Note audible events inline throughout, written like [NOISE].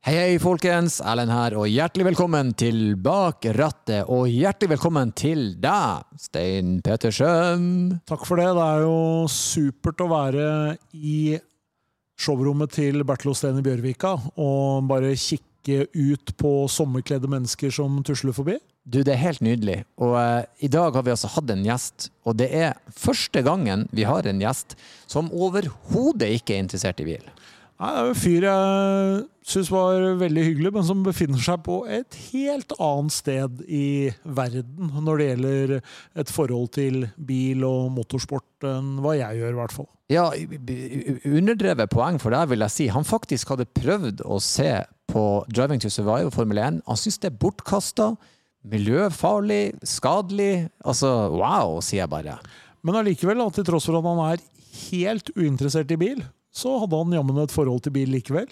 Hei, hei, folkens. Erlend her, og hjertelig velkommen til Bak rattet. Og hjertelig velkommen til deg, Stein Petersen. Takk for det. Det er jo supert å være i showrommet til Bertil Osten i Bjørvika og bare kikke ut på sommerkledde mennesker som tusler forbi. Du, det er helt nydelig. Og eh, i dag har vi altså hatt en gjest, og det er første gangen vi har en gjest som overhodet ikke er interessert i bil. Nei, det er jo en fyr jeg syns var veldig hyggelig, men som befinner seg på et helt annet sted i verden når det gjelder et forhold til bil og motorsport enn hva jeg gjør, i hvert fall. Ja, underdrevet poeng for deg, vil jeg si. Han faktisk hadde prøvd å se på Driving to Survive Formel 1. Han syns det er bortkasta, miljøfarlig, skadelig. Altså, wow, sier jeg bare. Men allikevel, til tross for at han er helt uinteressert i bil, så hadde han jammen et forhold til bil likevel.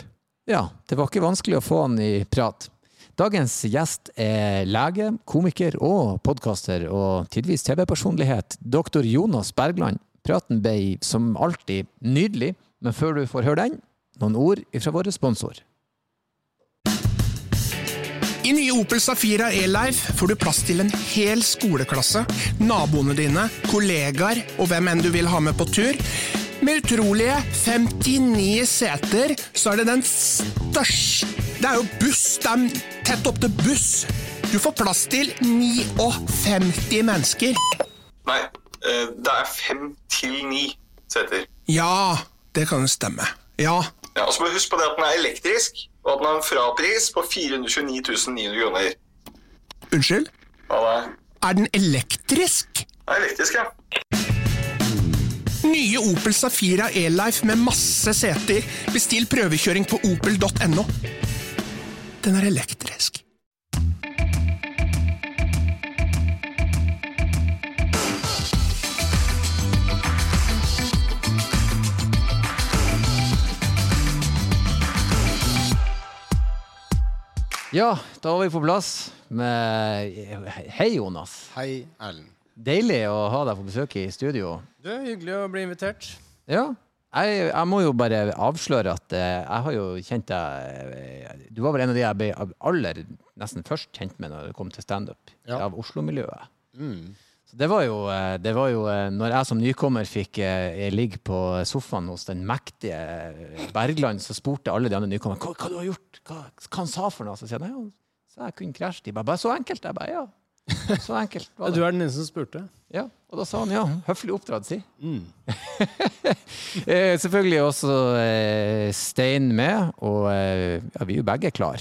Ja, det var ikke vanskelig å få han i prat. Dagens gjest er lege, komiker og podkaster, og tidvis TV-personlighet. Doktor Jonas Bergland. Praten ble som alltid nydelig, men før du får høre den, noen ord fra vår sponsor. I nye Opel Safira E-Life får du plass til en hel skoleklasse, naboene dine, kollegaer og hvem enn du vil ha med på tur. Med utrolige 59 seter, så er det den største Det er jo buss! Det er tett opp til buss! Du får plass til 59 mennesker. Nei, eh, det er fem til ni seter. Ja, det kan jo stemme. Ja. Ja, og så må du huske på det at den er elektrisk, og at den har en frapris på 429 900 kroner. Unnskyld? Hva da? Er den elektrisk? Den er elektrisk, ja. Nye Opel Safira E-Life med masse seter. Bestill prøvekjøring på opel.no. Den er elektrisk. Ja, da var vi på plass med Hei, Jonas. Hei, Erlend. Deilig å ha deg på besøk i studio. Du, hyggelig å bli invitert. Ja. Jeg, jeg må jo bare avsløre at eh, jeg har jo kjent deg eh, Du var vel en av de jeg ble aller nesten først kjent med når det kom til standup Ja. av Oslo-miljøet. Mm. Så det var jo, eh, det var jo Når jeg som nykommer fikk ligge på sofaen hos den mektige Bergland, så spurte alle de andre nykommerne hva, hva du har gjort. Hva, hva han sa for noe. Så sier jeg nei, så jeg kunne krasje. De bare, bare så enkelt. Jeg bare ja. [LAUGHS] Så enkelt var Du er den eneste som spurte. Ja. Og da sa han ja. Høflig oppdratt, si. Mm. [LAUGHS] Eh, selvfølgelig også eh, Stein med, og eh, ja, vi er jo begge klar.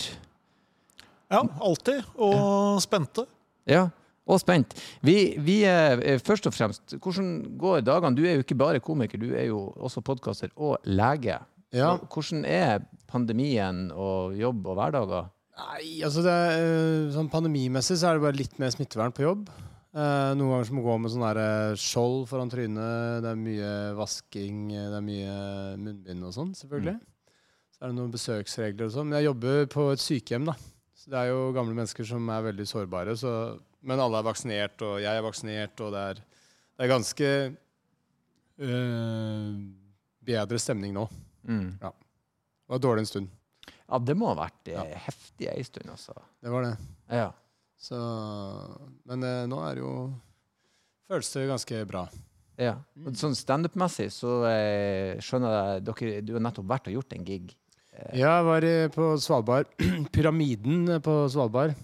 Ja, alltid. Og spente. Ja, og spent. Vi, vi er eh, først og fremst Hvordan går dagene? Du er jo ikke bare komiker, du er jo også podkaster og lege. Ja. Hvordan er pandemien og jobb og hverdager? Nei, altså det er, eh, sånn Pandemimessig så er det bare litt mer smittevern på jobb. Eh, noen ganger så må man gå med sånn eh, skjold foran trynet. Det er mye vasking, eh, det er mye munnbind og sånn, selvfølgelig. Så er det noen besøksregler og sånn. Men jeg jobber på et sykehjem, da. Så det er jo gamle mennesker som er veldig sårbare. Så, men alle er vaksinert, og jeg er vaksinert, og det er, det er ganske øh, bedre stemning nå. Mm. Det var dårlig en stund. Ja, det må ha vært eh, Ja. heftig ei stund, altså. Det var det. Ja. Så, men eh, nå er det jo Føles det ganske bra. ja. Og sånn standup-messig så eh, skjønner jeg dere, Du har nettopp vært og gjort en gig. Ja, Jeg var på Svalbard. [CLEARS THROAT] Pyramiden på Svalbard.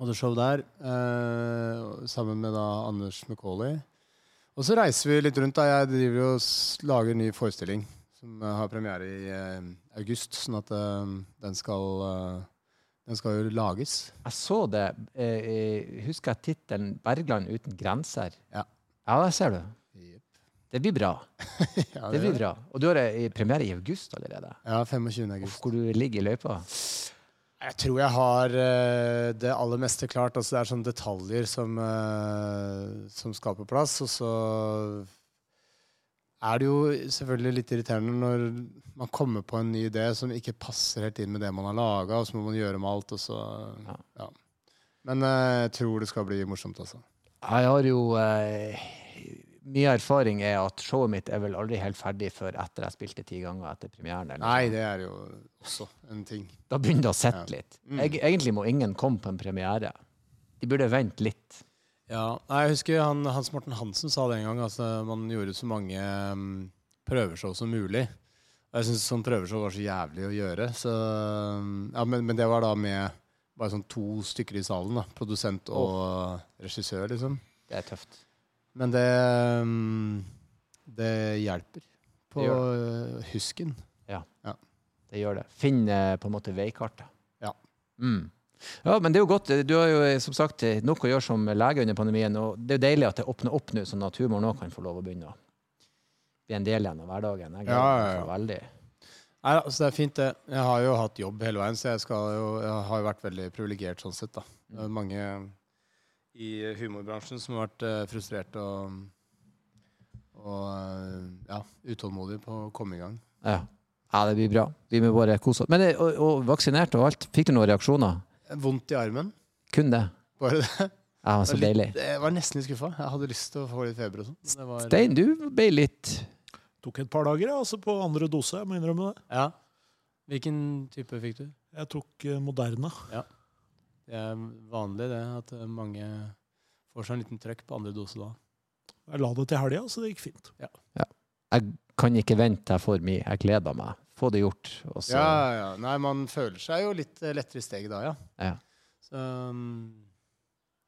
Hadde show der eh, sammen med da Anders McCauley. Og så reiser vi litt rundt. da Jeg driver og lager ny forestilling som eh, har premiere i eh, august. Sånn at eh, den skal eh, Den skal jo lages. Jeg så det. Eh, eh, husker jeg tittelen 'Bergland uten grenser'? Ja. Ja, der ser du. Det blir bra. [LAUGHS] Ja, Det blir bra. Og du har eh, premiere i august allerede. Ja, 25. august. Hvor du ligger i løypa. Jeg tror jeg har uh, det aller meste klart. Altså, det er sånne detaljer som, uh, som skal på plass. Og så er det jo selvfølgelig litt irriterende når man kommer på en ny idé som ikke passer helt inn med det man har laga, og så må man gjøre med alt. Og så, Ja. ja. Men eh, jeg tror det skal bli morsomt, altså. Jeg har jo eh, mye erfaring er at showet mitt er vel aldri helt ferdig før etter jeg spilte ti ganger etter premieren. Eller Nei, det er jo også en ting. Da begynner det å sitte Ja. litt. Mm. Eg, egentlig må ingen komme på en premiere. De burde vente litt. Ja, jeg husker han, Hans Morten Hansen sa det en gang. Altså, man gjorde så mange um, prøveshow som mulig. Og jeg syns sånn prøveshow var så jævlig å gjøre. Så, um, ja, men, men det var da med bare sånn to stykker i salen. da Produsent og regissør, liksom. Det er tøft. Men det um, Det hjelper på Det Ja, husken. Det gjør det. Finn på en måte veikartet. Ja. Mm. Ja, men det er jo godt. Du har jo eh, som sagt nok å gjøre som lege under pandemien, og det er jo deilig at det åpner opp nå, sånn at humor òg kan få lov å begynne å bli en del igjen av hverdagen. Jeg Ja, ja, ja. så veldig. Nei, altså det er fint, det. Jeg har jo hatt jobb hele veien, så jeg, skal jo, jeg har jo vært veldig privilegert sånn sett. da. Det er mange i humorbransjen som har vært frustrert frustrerte og, og eh, ja, utålmodige på å komme i gang. Ja. ja, det blir bra. Vi må bare kose oss. Men og, og vaksinert og alt, fikk du noen reaksjoner? Vondt i armen. Kun det? Bare det. Ja, så Det var deilig. Jeg var nesten litt skuffa. Jeg hadde lyst til å få litt feber og sånn. det var- Stein, du ble litt Tok et par dager altså på andre dose, jeg må innrømme det. Ja. Hvilken type fikk du? Jeg tok Moderna. Moderna. Det er vanlig det, at eh, mange får seg en liten trøkk på andre dose da. Jeg la det til helga, så det gikk fint. Ja. Jeg kan ikke vente jeg får mye. Jeg gleder meg. Få det gjort. Også. Ja, ja. Nei, man føler seg jo litt eh, lettere i steget da, ja. Ja. Så, um,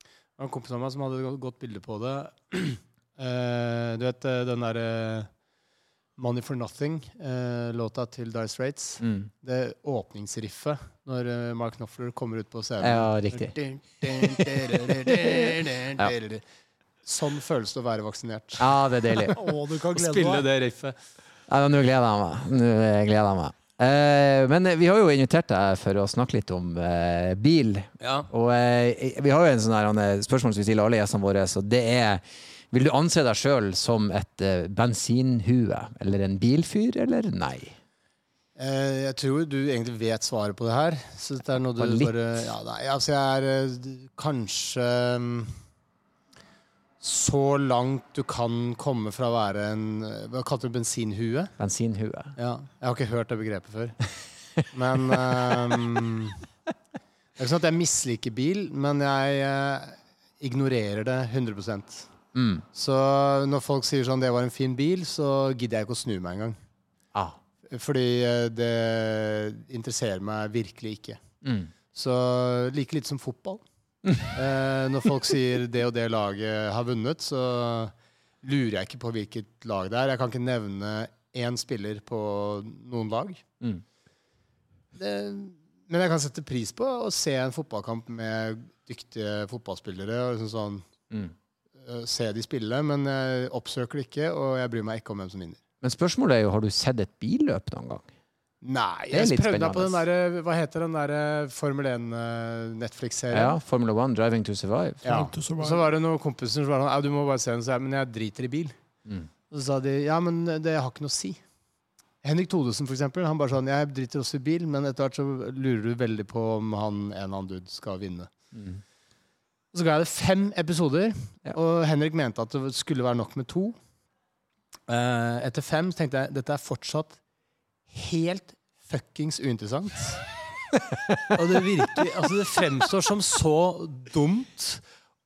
det var en kompis av meg som hadde et godt bilde på det. Uh, [CLEARS THROAT] du vet eh, den derre Money for Nothing, eh, låta til Dice Rates. mm. Det åpningsriffet når Mark Knopfler kommer ut på scenen. Ja, riktig. Sånn føles det å være vaksinert. Ja, det er deilig. [LAUGHS] Å, du kan glede Spille det riffet. Ja, nå gleder jeg meg. Nå gleder jeg meg. Eh, men vi har jo invitert deg for å snakke litt om eh, bil. Ja. Og eh, vi har jo en sånn eh, spørsmål som vi stiller alle gjestene våre, så det er Vil du anse deg sjøl som et eh, bensinhue? Eller en bilfyr, eller nei? Eh, jeg tror du egentlig vet svaret på det her. Så det er noe du Bare ja, nei, altså jeg er eh, kanskje mm, så langt du kan komme fra å være en eh, Hva kalte du bensinhue? Bensinhue. Ja, jeg har ikke hørt det begrepet før. Men um, Det er ikke sånn at jeg misliker bil, men jeg uh, ignorerer det 100 Mm. Så når folk sier sånn 'det var en fin bil', så gidder jeg ikke å snu meg engang. Ah. Fordi det interesserer meg virkelig ikke. Mm. Så like litt som fotball. Eh, når folk sier det og det laget har vunnet, så lurer jeg ikke på hvilket lag det er. Jeg kan ikke nevne én spiller på noen lag. Mm. Det, men jeg kan sette pris på å se en fotballkamp med dyktige fotballspillere. og liksom sånn, Mm. eh, Se de spille, men jeg oppsøker det ikke, og jeg bryr meg ikke om hvem som vinner. Men spørsmålet er jo, har du sett et billøp noen gang? Nei, er jeg prøvde meg på den der, Hva heter den der Formel 1-Netflix-serien? Ja, Formula 1, Driving to Survive. Ja. To Survive. Så var det noen kompiser som var sånn du må bare se den. Så jeg, men jeg driter i bil. Mm. Og så sa de ja, men det har ikke noe å si. Henrik Thodesen, for eksempel, han bare sånn Jeg driter også i bil, men etter hvert så lurer du veldig på om han en eller annen dude skal vinne. Mm. Og så ga jeg det fem episoder, Ja. og Henrik mente at det skulle være nok med to. Eh, etter fem tenkte jeg dette er fortsatt helt fuckings uinteressant. [LAUGHS] og det virker Altså, det fremstår som så dumt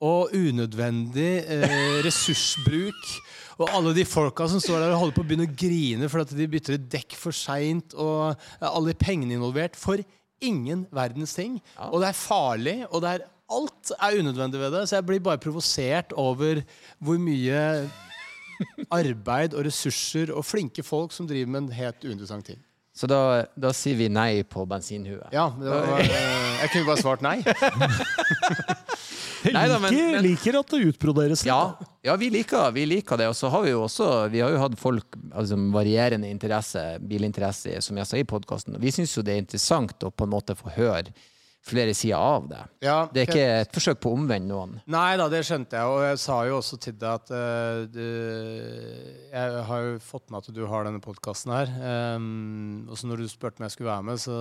og unødvendig eh, ressursbruk. Og alle de folka som står der og holder på å begynne å grine fordi de bytter et dekk for seint, og eh, alle pengene involvert. For ingen verdens ting. Ja. Og det er farlig, og det er, alt er unødvendig ved det. Så jeg blir bare provosert over hvor mye arbeid og ressurser og flinke folk som driver med en helt uinteressant ting. Så da, da sier vi nei på bensinhuet? Ja, det var, eh, jeg kunne bare svart nei. [LAUGHS] Jeg Neida, men- liker, men- liker at det utbroderes litt. Ja, ja vi, liker, vi liker det. Og så har vi jo også Vi har jo hatt folk altså, varierende interesse, bilinteresse, som jeg sa i podkasten. Vi syns jo det er interessant å på en måte få høre flere sider av det. Ja, Det er ikke et forsøk på å omvende noen. Nei da, det skjønte jeg, og jeg sa jo også til deg at uh, du, Jeg har jo fått med at du har denne podkasten her. Um, og så når du spurte om jeg skulle være med, så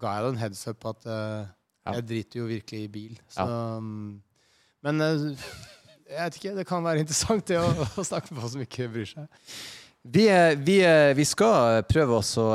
ga jeg deg en heads up at uh, Ja. jeg driter jo virkelig i bil. Så, um, men uh, Jeg vet ikke, Det kan være interessant det å, å snakke med folk som ikke bryr seg. Vi, vi, vi skal prøve oss å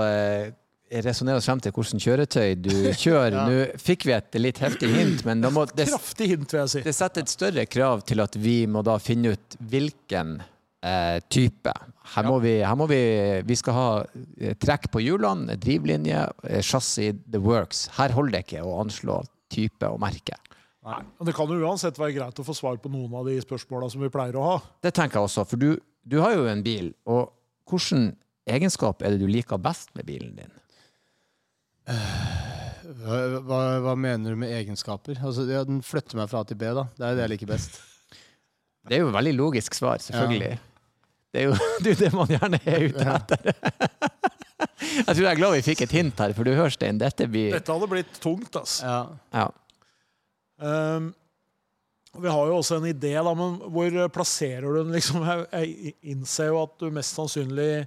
resonnere oss frem til hvilket kjøretøy du [LAUGHS] kjører. Ja. Nå fikk vi et litt heftig hint, men må, det, hint, si. det setter et større krav til at vi må da finne ut hvilken eh, type. Her må, vi, her må vi Vi skal ha eh, trekk på hjulene, drivlinje, eh, chassis, the works. Her holder det ikke å anslå type og merke. Nei. Men det kan jo uansett være greit å få svar på noen av de spørsmåla som vi pleier å ha. Det tenker jeg også, for du, du har jo en bil, og hvilken egenskap er det du liker best med bilen din? Hva, hva, hva mener du med egenskaper? Altså, ja, Den flytter meg fra A til B, da. Det er det jeg liker best. Det er jo et veldig logisk svar, selvfølgelig. Det er jo [LAUGHS] det, er det man gjerne er ute etter. [LAUGHS] jeg tror jeg er glad vi fikk et hint her, for du hører, Stein, dette blir Dette hadde blitt tungt, ass. Ja. ja. Um, vi har jo også en idé, da, men hvor plasserer du den? Liksom, jeg, jeg innser jo at du mest sannsynlig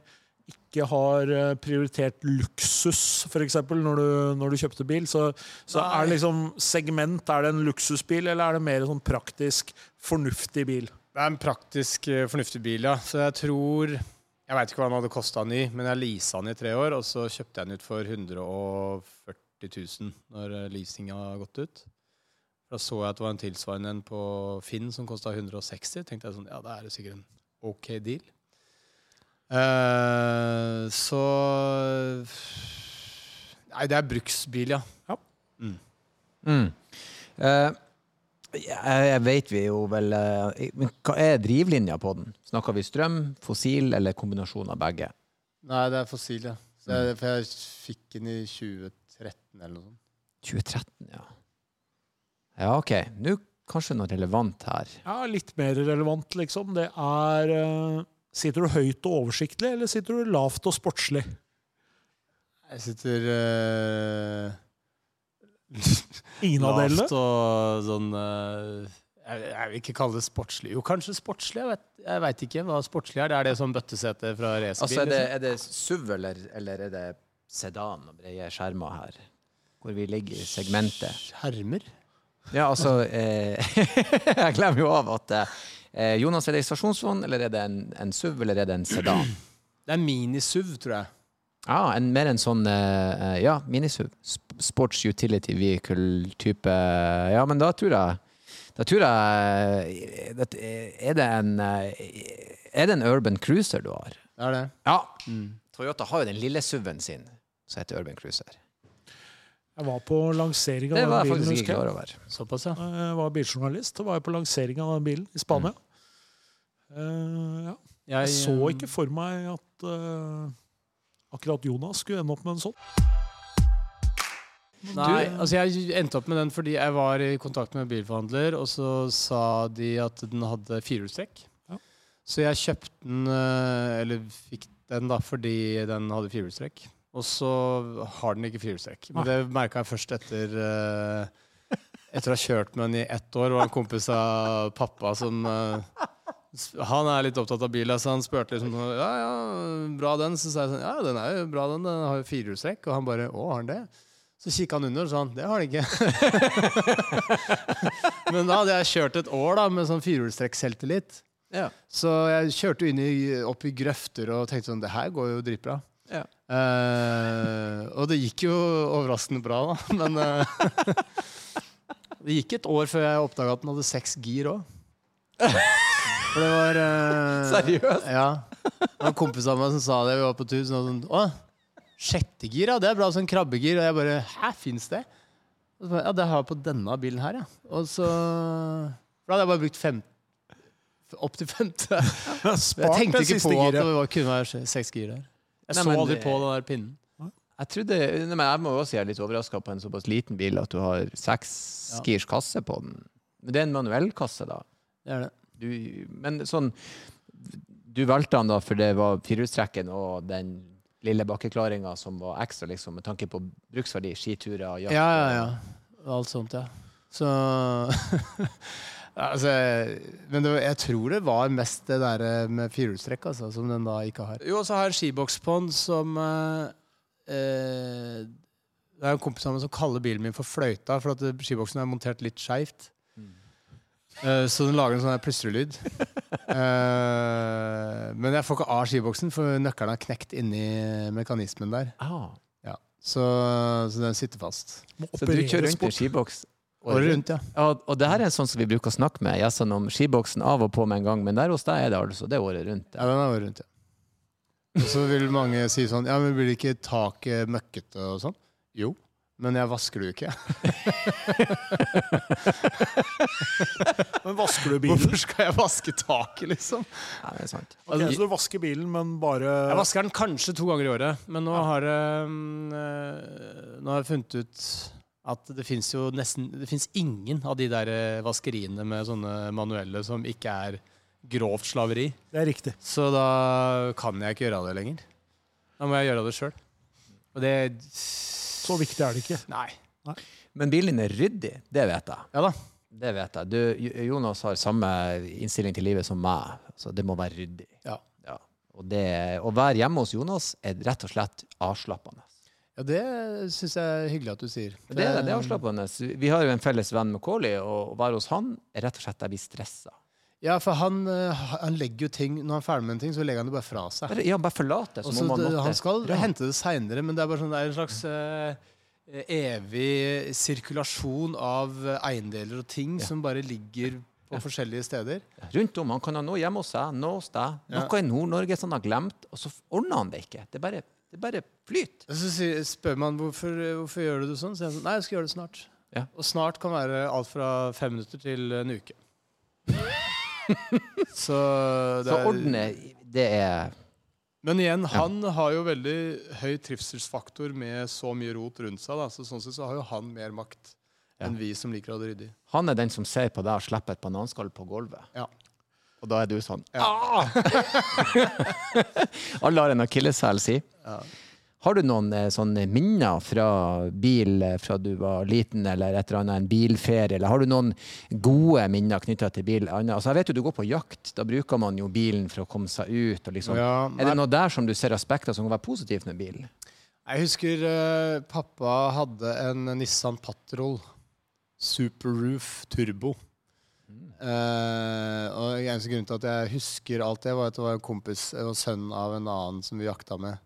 ikke har eh, prioritert luksus, f.eks. Når, du- når du kjøpte bil. Så, så er det liksom segment Er det en luksusbil, eller er det mer sånn praktisk, fornuftig bil? Det er en praktisk, eh, fornuftig bil, ja. Så jeg tror Jeg veit ikke hva den hadde kosta ny, men jeg leasa den i tre år, og så kjøpte jeg den ut for 140 000 når eh, leasinga har gått ut. Da så jeg at det var en tilsvarende en på Finn som kosta 160. tenkte jeg sånn, ja, da er det sikkert en ok deal. Eh, så Nei, det er bruksbil, ja. Mm. Mm. jeg, jeg vet vi jo vel eh, Men hva er drivlinja på den? Snakker vi strøm, fossil eller kombinasjon av begge? Nei, det er fossil, ja. Så jeg, for jeg fikk den i 2013 eller noe sånt. 2013, ja. Ja, OK. Nå kanskje noe relevant her. Ja, Litt mer relevant, liksom. Det er eh, Sitter du høyt og oversiktlig, eller sitter du lavt og sportslig? Jeg sitter uh, [LAUGHS] Ingen av delene? lavt og sånn uh, jeg, jeg vil ikke kalle det sportslig. Jo, kanskje sportslig. Jeg vet, ikke hva sportslig er. Det er det som bøttesete fra racerbil. Altså, er det, liksom. er det SUV eller, eller er det sedan og brede skjermer her? Hvor vi ligger i segmentet? Skjermer? Ja, altså eh, [LAUGHS] Jeg glemmer jo av at eh, Jonas, er det en stasjonsvogn, eller er det en, en SUV, eller er det en sedan? Det er mini-SUV, tror jeg. Ja, en, mer en sånn uh, Ja, minisuv. Sports utility vehicle-type. Ja, men da tror jeg Da tror jeg det- Er det en eh, Er det en Urban Cruiser du har? Det er det. Ja. Mm. Toyota har jo den lille SUV-en sin som heter Urban Cruiser. Jeg var på lansering av Det var den bilen. faktisk ikke klar over. Såpass, ja. Jeg var biljournalist. og var på lansering av den bilen i Spania. Mm. Uh, ja. Jeg, Jeg så eh, ikke for meg at uh, akkurat Jonas skulle ende opp med en sånn. Nei, altså jeg endte opp med den fordi jeg var i kontakt med en bilforhandler, og så sa de at den hadde firehjulstrekk. Ja. Så jeg kjøpte den, eh, eller fikk den da fordi den hadde firehjulstrekk. Og så har den ikke firehjulstrekk. Men det merka jeg først etter uh, Etter å ha kjørt med den i ett år. Det var en kompis av pappa som uh, Han er litt opptatt av bil, så han spurte liksom Ja, ja, bra den. Så sa jeg sånn Ja, den er jo bra, den. Den har jo firehjulstrekk. Og han bare Å, har den det? Så kikka han under og sa han, det har den ikke. [LAUGHS] Men da hadde jeg kjørt et år da med sånn firehjulstrekk-selvtillit. Ja. Så jeg kjørte inn i, opp i grøfter og tenkte sånn, det her går jo dritbra. Ja. Uh, og det gikk jo overraskende bra, da. [LAUGHS] Men uh, det gikk et år før jeg oppdaga at den hadde seks gir òg. For det var uh, Seriøst? Ja. Det var en kompis av meg som sa det. Vi var på tur. Sånn, Å, sjette gir, ja. Det er bra. Sånn krabbegir. Og jeg bare Hæ, fins det? Bare, ja, det har jeg på denne bilen her, ja. Og så For da hadde jeg bare brukt fem opp til femte. [LAUGHS] Jeg tenkte ikke på at det var, kunne være seks gir der. Jeg Nei, så aldri det- på den der pinnen. Jeg trodde, nei, men jeg må jo også si jeg er litt overraska på en såpass liten bil at du har seks Ja. skirs kasse på den. Men det er en manuell kasse, da. Det er det. Du, men sånn Du valgte den da for det var firehjulstrekken og den lille bakkeklaringa som var ekstra, liksom, med tanke på bruksverdi, skiturer, jakt Ja, ja, ja. Alt sånt, ja. Så [LAUGHS] altså, Men det, jeg tror det var mest det der med firehjulstrekk, altså, som den da ikke har. Jo, og så har jeg en skiboks på den som eh, eh, Det er en kompis av meg som kaller bilen min for Fløyta, for at eh, skiboksen er montert litt skeivt. Eh, så den lager en sånn plystrelyd. [LAUGHS] Eh, men jeg får ikke av skiboksen, for nøkkelen er knekt inni mekanismen der. Ah. Ja. Så, så den sitter fast. Må Så du kjører rundt i skiboks? Året rundt, ja. Ja, og det her er sånn som vi bruker å snakke med gjestene om skiboksen av og på med en gang, men der hos deg er det altså det er året rundt. Ja, den er året rundt, ja. Og så vil mange si sånn Ja, men blir ikke taket møkkete og sånn? Jo, men jeg vasker det jo ikke. [LAUGHS] Men vasker du bilen? Hvorfor skal jeg vaske taket, liksom? Ja, det er sant. Ok, så du vasker bilen, men bare Jeg vasker den kanskje to ganger i året, men nå har, det, mm, eh, nå har jeg funnet ut at det fins jo nesten Det fins ingen av de der eh, vaskeriene med sånne manuelle som ikke er grovt slaveri. Det er riktig. Så da kan jeg ikke gjøre det lenger. Da må jeg gjøre det sjøl. Og det Så viktig er det ikke. Nei. Men bilen din er ryddig, det vet jeg. Ja da. Det vet jeg. Du, Jonas har samme innstilling til livet som meg. Så det må være ryddig. Ja. Ja. Og det, å være hjemme hos Jonas er rett og slett avslappende. Ja, det syns jeg er hyggelig at du sier. Det, er- det er avslappende. Vi har jo en felles venn med Kåli, og å være hos han er rett og slett jeg blir stressa. Ja, for han, eh, han legger jo ting Når han er ferdig med en ting, så legger han det bare fra seg. Ja, bare forlater, så Også, så man det, måtte han skal ja. hente det seinere, men det er bare sånn, det er en slags eh, evig sirkulasjon av eiendeler og ting som bare ligger på forskjellige steder. Rundt om. Han kan ha noe hjemme hos seg, noe hos deg, Ja. noe i Nord-Norge som han har glemt, og så ordner han det ikke. Det bare, det bare flyter. Så sier- spør man hvorfor, hvorfor gjør du det sånn. Så sier han sånn, nei, jeg skal gjøre det snart. Ja. Og snart kan være alt fra fem minutter til en uke. [LAUGHS] så det Så er- ordne, det er Men igjen, han har jo veldig høy trivselsfaktor med så mye rot rundt seg. Da. Så sånn sett så har jo han mer makt enn vi som liker å ha det ryddig. Han er den som ser på deg og slipper et bananskall på gulvet. Ja. Og da er du sånn Ja. [LAUGHS] Alle har en akilleshæl, si. Ja. Har du noen eh, sånne minner fra bil eh, fra du var liten, eller et eller annet, en bilferie? Eller har du noen gode minner knytta til bil? Altså, jeg vet jo du går på jakt. Da bruker man jo bilen for å komme seg ut. Og liksom. Ja, er det noe der som du ser aspekter som kan være positivt med bil? Jeg husker eh, pappa hadde en Nissan Patrol Super Roof Eh, og eneste grunn til at jeg husker alt det, var at det var en kompis og sønn av en annen som vi jakta med,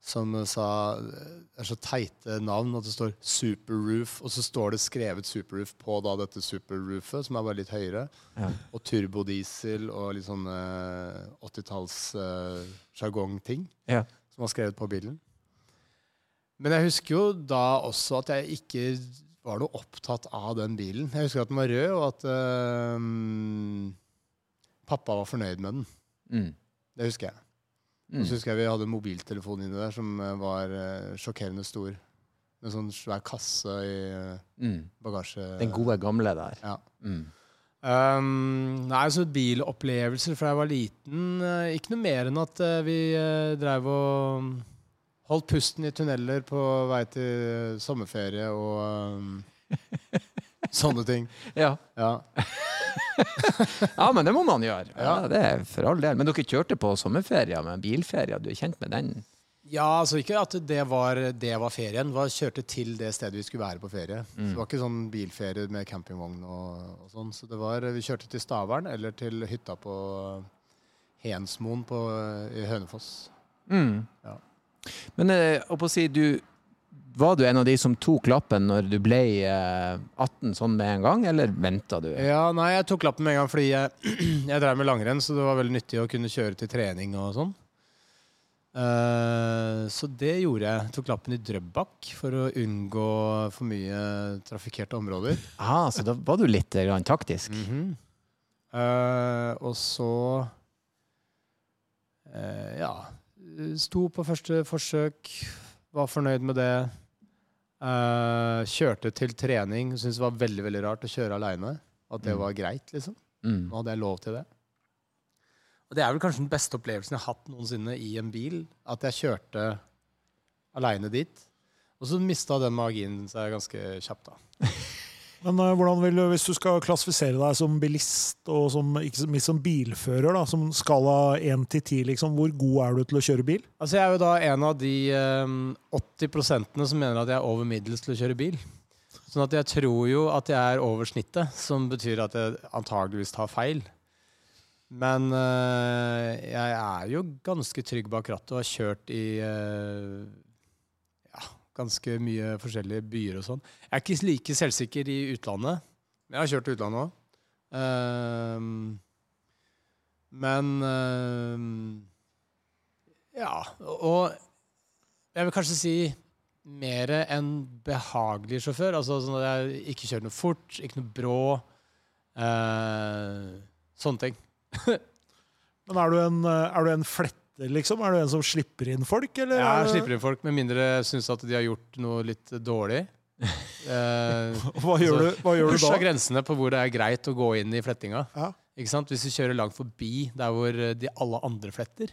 som sa Det er så teite navn at det står Superroof, og så står det skrevet Superroof på da dette superroofet, som er bare litt høyere. Ja. Og turbodiesel og litt sånn eh, 80-talls uh, sjargongting Ja. som var skrevet på bilen. Men jeg husker jo da også at jeg ikke var noe opptatt av den bilen. Jeg husker at den var rød, og at øhm, pappa var fornøyd med den. Mm. Det husker jeg. Og så husker jeg vi hadde en mobiltelefon inni der som øh, var øh, sjokkerende stor. Med sånn svær kasse i øh, Mm. bagasje... Den gode gamle der. Ja. Mm. Um, nei, så bilopplevelser fra jeg var liten eh, Ikke noe mer enn at eh, vi uh, dreiv og mm, holdt pusten i tunneler på vei til sommerferie og um, sånne ting. [LAUGHS] Ja. Ja. [LAUGHS] ja, men det må man gjøre. Ja, det er for all del. Men dere kjørte på sommerferie, med bilferie, Du er kjent med den? ja, altså ikke at det var, det var ferien. Vi kjørte til det stedet vi skulle være på ferie. Så det var ikke sånn bilferie med campingvogn og, og sånn. Så det var, vi kjørte til Stavern eller til hytta på Hensmoen på, i Hønefoss. Mm. Ja. Men eh, å si, du, var du en av de som tok lappen når du ble eh, 18 sånn med en gang, eller venta du? Ja, nei, jeg tok lappen med en gang fordi jeg, [CLEARS THROAT] jeg drev med langrenn, så det var veldig nyttig å kunne kjøre til trening og sånn. Uh, så det gjorde jeg. Tok lappen i Drøbak for å unngå for mye trafikkerte områder. Ah, så da var du litt eh, grann taktisk? Eh, og så uh, Ja. Sto på første forsøk, var fornøyd med det. Uh, kjørte til trening. Syntes det var veldig veldig rart å kjøre aleine. At det Mm. var greit, liksom. Mm. Nå hadde jeg lov til det. Og det er vel kanskje den beste opplevelsen jeg har hatt noensinne i en bil. At jeg kjørte aleine dit. Og så mista den magien seg ganske kjapt, da. [LAUGHS] Men uh, hvordan vil du, hvis du skal klassifisere deg som bilist og som, ikke minst som bilfører, da, som skala 1 til 10, liksom, hvor god er du til å kjøre bil? Altså Jeg er jo da en av de um, 80 som mener at jeg er over middels til å kjøre bil. Sånn at jeg tror jo at jeg er over snittet, som betyr at jeg antageligvis tar feil. Men eh, jeg er jo ganske trygg bak rattet og har kjørt i ja, ganske mye forskjellige byer og sånn. Jeg er ikke like selvsikker i utlandet. Jeg har kjørt utlandet òg. men uh, Ja. Og jeg vil kanskje si mer en behagelig sjåfør. Altså sånn at jeg ikke kjører noe fort, ikke noe brå. Uh, sånne ting. [LAUGHS] Men er du, en, eh, er du en flette, liksom? Er du en som slipper inn folk, eller? er Jeg slipper inn folk med mindre jeg syns at de har gjort noe litt dårlig. [LAUGHS] Eh, Hva gjør du, hva gjør du Pusha da? grensene på hvor det er greit å gå inn i flettinga. Ja. Ikke sant? Hvis du kjører langt forbi der hvor eh, de alle andre fletter,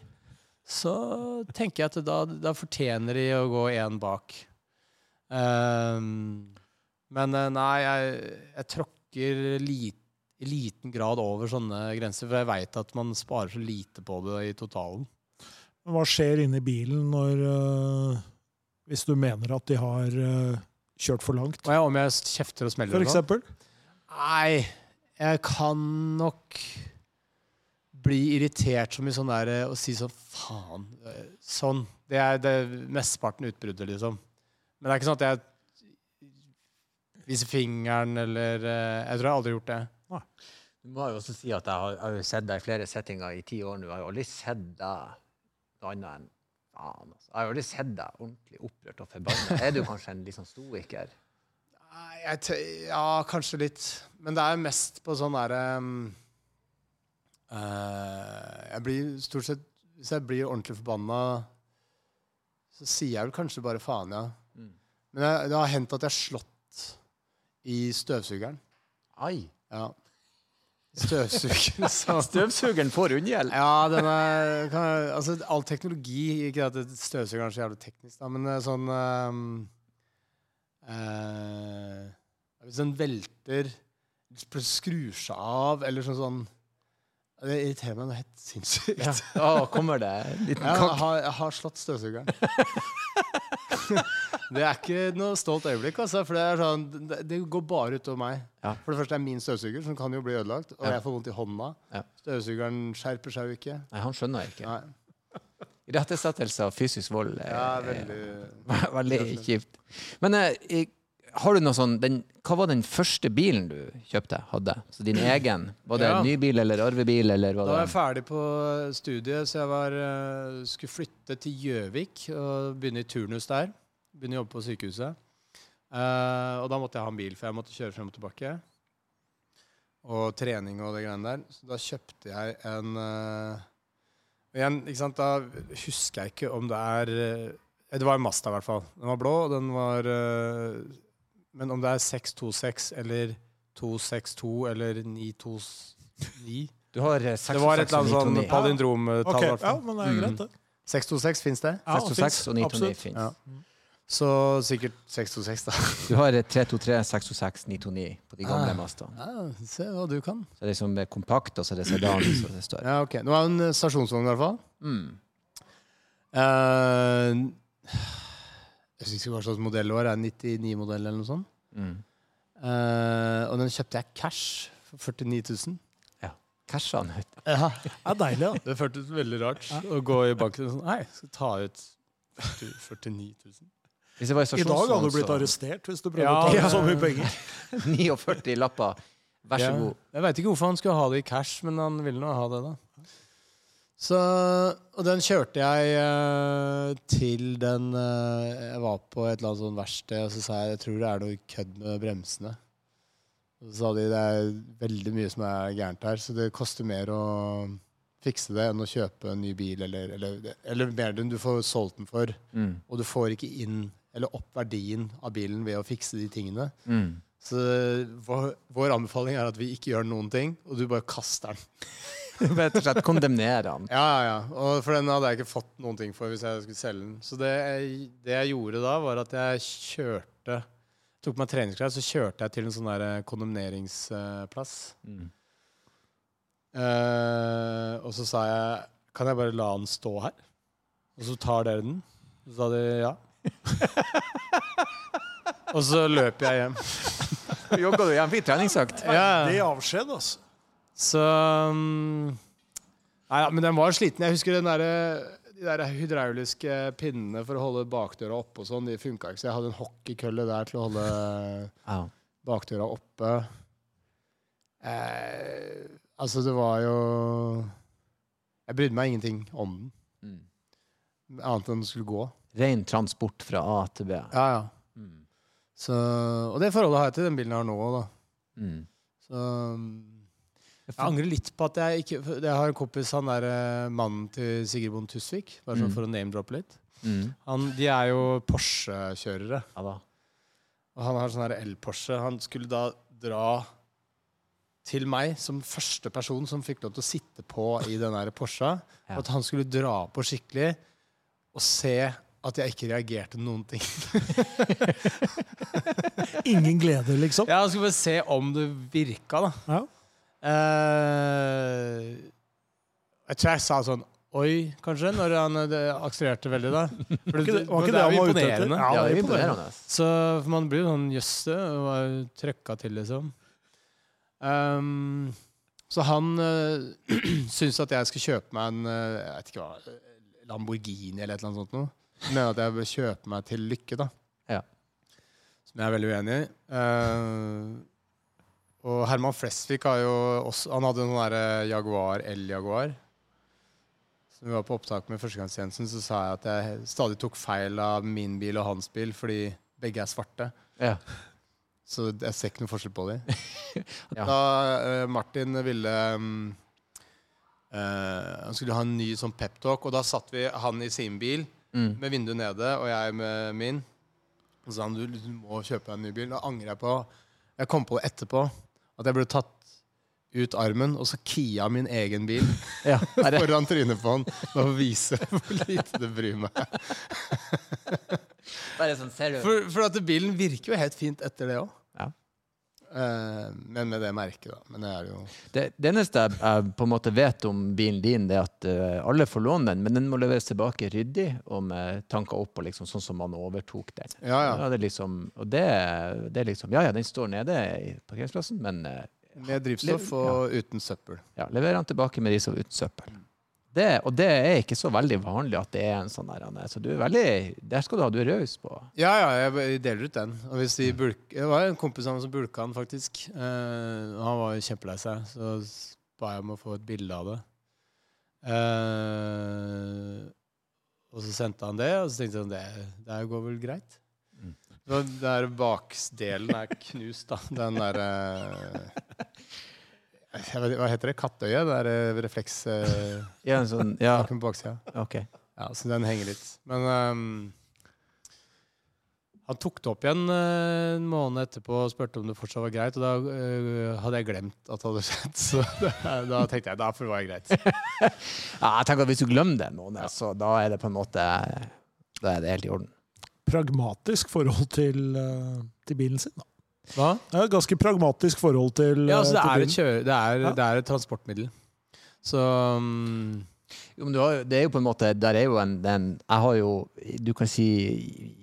så tenker jeg at da, da fortjener de å gå én bak. Ehm, men eh, nei, jeg, jeg tråkker lite i liten grad over sånne grenser, for jeg veit at man sparer så lite på det i totalen. Men Hva skjer inni bilen når uh, Hvis du mener at de har uh, kjørt for langt, Og ja, om jeg kjefter og smeller for sånn? eksempel? Nei, jeg kan nok bli irritert som i sånn der eh, å si sånn faen. eh, Sånn. Det er det mesteparten utbruddet, liksom. Men det er ikke sånn at jeg viser fingeren eller eh, Jeg tror jeg aldri har gjort det. Du må jo også si at jeg har, jeg har sett deg i flere settinger i ti år nå. Jeg har jo aldri sett deg annet enn faen. Altså. Jeg har aldri sett deg ordentlig opprørt og forbanna. Er du kanskje en litt sånn stoiker? Ja, kanskje litt. Men det er mest på sånn derre um, uh, Jeg blir stort sett Hvis jeg blir ordentlig forbanna, så sier jeg vel kanskje bare faen, ja. Mm. Men jeg, det har hendt at jeg har slått i støvsugeren. Ai. Ja. Støvsugeren [LAUGHS] som Støvsugeren får unngjeld. Ja, den er kan, Altså, all teknologi Ikke at støvsugeren er så jævlig teknisk, da, men eh, sånn um, eh, Hvis den velter skrur seg av, eller sånn sånn Det irriterer meg noe helt sinnssykt. Ja. Oh, kommer det en liten Ja, jeg, kakk. har, jeg har slått støvsugeren. [LAUGHS] det er ikke noe stolt øyeblikk, altså. For det, sånn, det, det går bare utover meg. Ja. For det første er min støvsuger, som kan jo bli ødelagt. Og Ja. jeg får vondt i hånda. Ja. Støvsugeren skjerper seg jo ikke. Nei, han skjønner jeg ikke. Nei. [LAUGHS] Irettesettelse av fysisk vold er, Ja, veldig er [LAUGHS] veldig kjipt. Men eh, har du noe sånn den, Hva var den første bilen du kjøpte? hadde? Så din [CLEARS THROAT] egen? Var det Ja. ny bil eller arvebil? Eller Da var var jeg ferdig på studiet, så jeg var, eh, skulle flytte til Gjøvik og begynne i turnus der. Begynne å jobbe på sykehuset. Uh, og da måtte jeg ha en bil, for jeg måtte kjøre frem og tilbake. Og trening og det greiene der. Så da kjøpte jeg en uh, igjen, ikke sant, Da husker jeg ikke om det er uh, Det var en Masta, i hvert fall. Den var blå, og den var Men om det er 626 eller 262 eller 929 Du har eh, det var et eller annet sånn 626 palindromtall. I hvert ja, men det er Mm. greit, det. 626 fins det? Ja, 626 og 929 fins. Ja. Så sikkert 626, da. Du har eh, 323, 626, 929 på de gamle Ah. Mastene. Ja, se hva du kan. Så det er liksom kompakt, og så er det sedan, så det er større. Ja, ok. Nå er det en stasjonsvogn, i hvert fall. Mm. Uh, jeg husker ikke hva slags modell det var. Er det 99-modell eller noe sånt? Mm. Uh, og den kjøpte jeg cash for 49 000. Casha han ut. Ja. Det er deilig, da. Det føltes veldig rart å gå i banken og sånn Nei, skal ta ut 49 000. Hvis det var I dag hadde du blitt så- arrestert hvis du prøvde Ja, å ta ja. så mye penger. [LAUGHS] 49 lapper. Vær så Ja. god. Jeg veit ikke hvorfor han skulle ha det i cash, men han ville nå ha det, da. Så, og den kjørte jeg uh, til den uh, Jeg var på et eller annet sånn verksted, og så sa jeg jeg tror det er noe kødd med bremsene. Og så sa de det er veldig mye som er gærent her, så det koster mer å fikse det enn å kjøpe en ny bil, eller, eller, eller mer enn du får solgt den for. Mm. Og du får ikke inn eller opp verdien av bilen ved å fikse de tingene. Mm. Så vår, vår anbefaling er at vi ikke gjør noen ting, og du bare kaster den. [LAUGHS] Rett og slett kondemnere den. Ja, ja, ja. Og for den hadde jeg ikke fått noen ting for hvis jeg skulle selge den. Så det jeg, det jeg gjorde da, var at jeg kjørte Tok meg treningsklær, så kjørte jeg til en sånn der kondemneringsplass. Mm. Eh, og så sa jeg Kan jeg bare la den stå her? Og så tar dere den? Så sa de ja. [LAUGHS] Og så løper jeg hjem. Jogga du hjem? Fikk treningsøkt? Det er avskjed, altså. Så um, Nei, ja, men den var sliten. Jeg husker den der, de der hydrauliske pinnene for å holde bakdøra oppe og sånn. De funka ikke, så jeg hadde en hockeykølle der til å holde Ja. bakdøra oppe. Eh, altså, det var jo Jeg brydde meg ingenting om den. Mm. Annet enn den skulle gå. Ren transport fra A til B. Ja, ja. Mm. Så, og det forholdet har jeg til den bilen jeg har nå òg, da. Mm. Så um, jeg angrer litt på at jeg ikke Jeg har en kompis, han der eh, mannen til Sigrid Bonde Tusvik, bare sånn Mm. for å name-droppe litt. Mm. Han, de er jo Porsche-kjørere. Ja da. Og han har sånn her el-Porsche. Han skulle da dra til meg som første person som fikk lov til å sitte på i den Porsche, Porscha. Ja. At han skulle dra på skikkelig og se at jeg ikke reagerte noen ting. [LAUGHS] Ingen glede, liksom. Ja, Han skulle bare se om det virka, da. Ja. Eh, jeg tror jeg sa sånn Oi, kanskje, når han eh, akselererte veldig, da. [LAUGHS] For Var ikke det, var ikke det det han var ute etter? Ja, det er imponerende. Så for man blir jo sånn Jøss, det var trøkka til, liksom. Um, så han [CLEARS THROAT] uh, syntes at jeg skal kjøpe meg en uh, jeg vet ikke hva, Lamborghini eller et eller annet sånt noe. Mener at jeg bør kjøpe meg til lykke, da. Ja. Som jeg er veldig uenig i. Uh, og Herman Flesvig har jo også Han hadde noen der derre Jaguar L-Jaguar. Så vi var på opptak med førstegangstjenesten, så sa jeg at jeg stadig tok feil av min bil og hans bil fordi begge er svarte. Ja. Så jeg ser ikke noe forskjell på dem. Ja. [LAUGHS] Da uh, Martin ville um, uh, Han skulle ha en ny sånn peptalk, og da satt vi han i sin bil Mm. med vinduet nede, og jeg med min. Og så sa han du, du må kjøpe deg en ny bil. Da angrer jeg på Jeg kom på det etterpå. At jeg burde tatt ut armen og så kia min egen bil [LAUGHS] Ja. Foran trynet på han. Bare for å vise [LAUGHS] hvor lite det bryr meg. bare sånn, ser du? For, for at bilen virker jo helt fint etter det òg. Ja. men med det merket, da. Men det er jo Det, det eneste jeg, jeg på en måte vet om bilen din, det er at uh, alle får låne den, men den må leveres tilbake ryddig og med tanker opp, og liksom, sånn som man overtok den. Ja, ja. det er liksom, og det, det er liksom Ja ja, den står nede i parkeringsplassen, men uh, Med drivstoff og uten søppel. ja, leverer den tilbake med drivstoff uten søppel. Det, og det er ikke så veldig vanlig at det er en sånn der Anne. Så du er veldig Der skal du ha, du er raus på. Ja, ja, jeg deler ut den. Og hvis de bulk, det var en kompis av meg som bulka den, faktisk. Uh, han var kjempelei seg, så ba jeg om å få et bilde av det. Uh, og så sendte han det, og så tenkte jeg sånn Det, det går vel greit? Mm. Den der baksdelen er knust, da. Den derre ikke, [LAUGHS] Hva heter det? Kattøye? Det er eh, refleks Uh, Ja, en sånn, ja, på baksida. Okay. Ja, så den henger litt. Men um, han tok det opp igjen eh, en måned etterpå og spurte om det fortsatt var greit. Og da uh, hadde jeg glemt at det hadde skjedd, [LAUGHS] så da, da tenkte jeg da får det være greit. [LAUGHS] Ja, jeg tenker at Hvis du glemmer det en måned, så da er det på en måte Da er det helt i orden. Pragmatisk forhold til, til bilen sin. Da. Hva? et ganske pragmatisk forhold til, Ja, altså, det, til er et kjøre, det, er, Ja. det er et transportmiddel. Så um... Jo, men du har, det er jo på en måte Der er jo en, den Jeg har jo Du kan si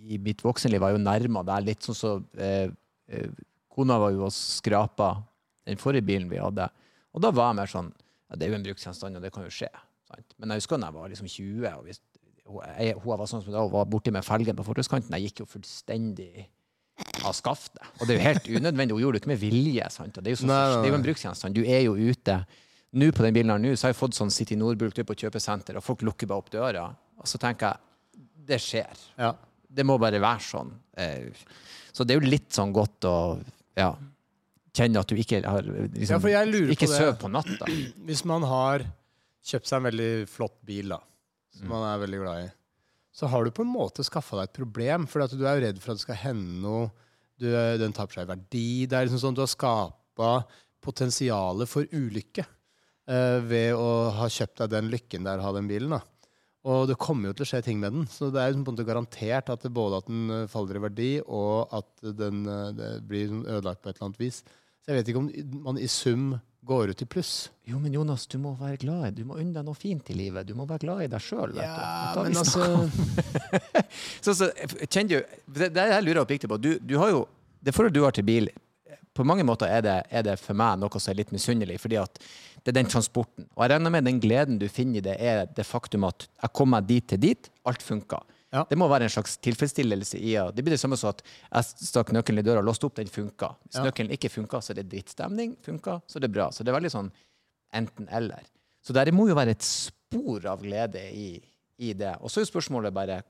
i, mitt voksenliv var jeg jo nærma der litt sånn så eh, eh, Kona var jo og skrapa den forrige bilen vi hadde. Og da var jeg mer sånn ja, Det er jo en bruksgjenstand, og det kan jo skje. Sant? Men jeg husker da jeg var liksom 20, og hvis, hun, jeg, hun var sånn som da hun var borti med felgen på fortauskanten. Jeg gikk jo fullstendig av skaftet. Og det er jo helt unødvendig. Hun gjorde det ikke med vilje. Sant? Og det, er jo så, Nei, nei, det er jo en bruksgjenstand. Du er jo ute. Nå på den bilen her nå, så har jeg fått sånn City Nordbulk på kjøpesenter, og folk lukker bare opp døra. Og så tenker jeg det skjer. ja. Det må bare være sånn. Eh, Så det er jo litt sånn godt å ja, kjenne at du ikke har liksom, ja, Ikke sover på natta. [CLEARS THROAT] Hvis man har kjøpt seg en veldig flott bil, da, som Mm. man er veldig glad i, så har du på en måte skaffa deg et problem, for du er jo redd for at det skal hende noe. Du, den taper seg i verdi. Det er liksom sånn Du har skapa potensialet for ulykke uh, ved å ha kjøpt deg den lykken der ha den bilen. da. Og det kommer jo til å skje ting med den. Så det er liksom på en måte garantert at både at den eh, faller i verdi, og at den eh, blir ødelagt på et eller annet vis. Så jeg vet ikke om man i sum går ut i pluss. Jo, men Jonas, du må være glad. i- Du må unne deg noe fint i livet. Du må være glad i deg sjøl. men altså [LAUGHS] så, så, kjenner du, det, det jeg lurer oppriktig på. Du, du har jo, det forholdet du har til bil, på mange måter er det, er det for meg noe som er litt misunnelig. fordi at det er den transporten. Og jeg regner med den gleden du finner i det, er det faktum at jeg kom meg dit til dit, alt funka. Ja. Det må være en slags tilfredsstillelse i ja. Det blir det samme som at jeg stakk nøkkelen i døra og låste opp, den funka. Hvis Ja. nøkkelen ikke funka, så er det drittstemning. Funka, så er det bra. Så det er veldig sånn enten-eller. Så der må jo være et spor av glede i, i det. Og så er jo spørsmålet bare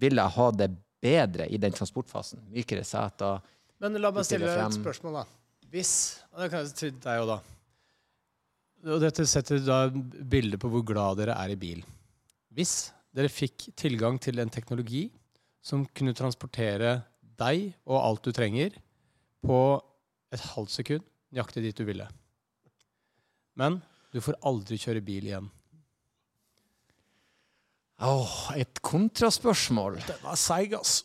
vil jeg ha det bedre i den transportfasen. Mykere seter. Men la meg stille et spørsmål, da. Hvis Og det kan jeg til deg òg, da. Og dette setter da bilde på hvor glad dere er i bil. Hvis dere fikk tilgang til en teknologi som kunne transportere deg og alt du trenger, på et halvt sekund, nøyaktig dit du ville. Men du får aldri kjøre bil igjen. Åh, et kontraspørsmål. Den var seig, ass.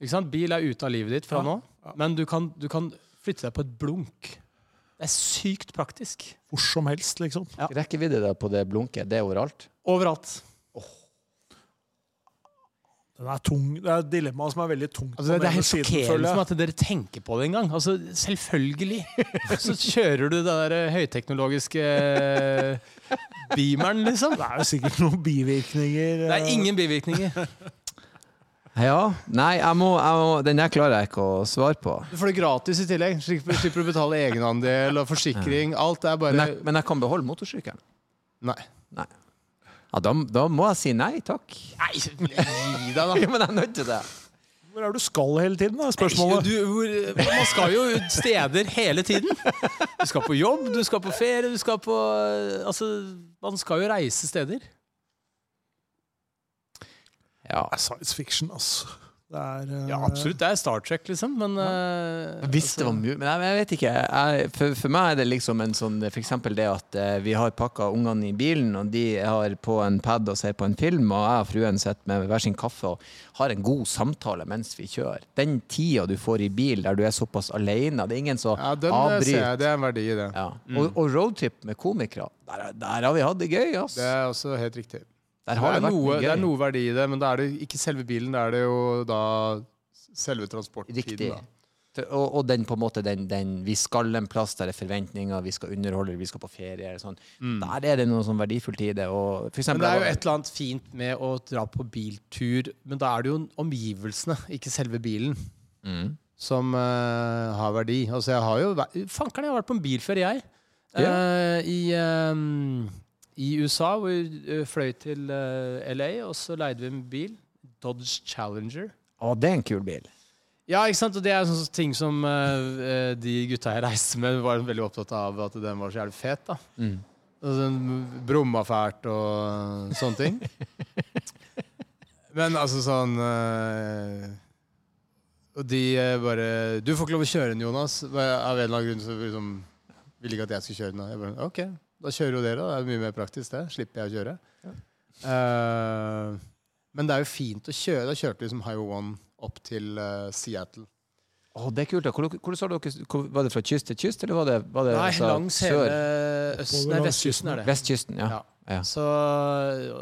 Ikke sant? Bil er ute av livet ditt fra Ja, nå, men du kan, du kan flytte deg på et blunk. Er sykt praktisk. Hvor som helst, liksom. Ja. Rekkevidde der på det blunket, det er overalt. Overalt. Den er tung. Det er et dilemma som er veldig tungt. Altså, det, det er helt sjokkerende at dere tenker på det engang. Altså, selvfølgelig. Så kjører du den der eh, høyteknologiske eh, beameren, liksom. Det er jo sikkert noen bivirkninger. Det er eh, ingen bivirkninger. Ja. Nei, jeg må, jeg må, den der klarer jeg ikke å svare på. Du får det gratis i tillegg. Slipper, slipper å betale egenandel og forsikring. Alt er Men bare jeg, men jeg kan beholde motorsykkelen. Nei. Nei. Ja, da, da må jeg si nei takk. Nei, gi deg, da. [LAUGHS] Ja, men jeg er nødt til det. Hvor er det du skal hele tiden, da? Spørsmålet. Du, hvor, man skal jo steder hele tiden. Du skal på jobb, du skal på ferie, du skal på Altså, man skal jo reise steder. Ja. Det er science fiction, altså. Det er uh, Ja, absolutt. Det er Star Trek, liksom, men uh, Hvis det altså- var mulig Men jeg, jeg vet ikke. Jeg, for, for meg er det liksom en sånn For eksempel det at uh, vi har pakka ungene i bilen, og de har på en pad og ser på en film, og jeg og fruen sitter med hver sin kaffe og har en god samtale mens vi kjører. Den tida du får i bil der du er såpass alene, det er ingen som Ja, den eh, ser avbryter. jeg. Det er en verdi i det. Ja. Og, og roadtrip med komikere, der, der har vi hatt det gøy, ass. Det er også helt riktig. Der Det er, noe, det er noe verdi i det, men da er det ikke selve bilen, da er det jo da selve transporttiden. Riktig. Da. Og, og den på en måte den, den Vi skal en plass der det er forventninger, vi skal underholde, vi skal på ferie. eller Sånn. Der er det noe sånn verdifullt i det. Og for Men det er jo et eller annet fint med å dra på biltur, men da er det jo omgivelsene, ikke selve bilen, Mm. som uh, har verdi. Altså, jeg har jo Fankeren, jeg har vært på en bilferie, jeg. Eh, I, eh, I USA, hvor vi eh, fløy til eh, LA, og så leide vi en bil. Dodge Challenger. Å, det er en kul bil. Ja, ikke sant? Og det er sånne ting som eh, de gutta jeg reiste med, var veldig opptatt av at den var så jævlig fet. da. Mm. Og den brumma fælt og sånne ting. Men altså sånn uh, Og de uh, bare Du får ikke lov å kjøre den, Jonas. Av en eller annen grunn så liksom, ville ikke at jeg skulle kjøre den. Jeg bare, ok, da kjører jo dere. da. Det er mye mer praktisk, det. Slipper jeg å kjøre. Eh, men det er jo fint å kjøre. Da kjørte vi som Highway 1 opp til uh, Seattle. Å, det er kult. da. Hvor, hvor hvor, var det fra kyst til kyst, eller var det, var det Nei, altså, langs hele sør? øst, nei, vestkysten er det. Vestkysten, ja. Ja. ja. Så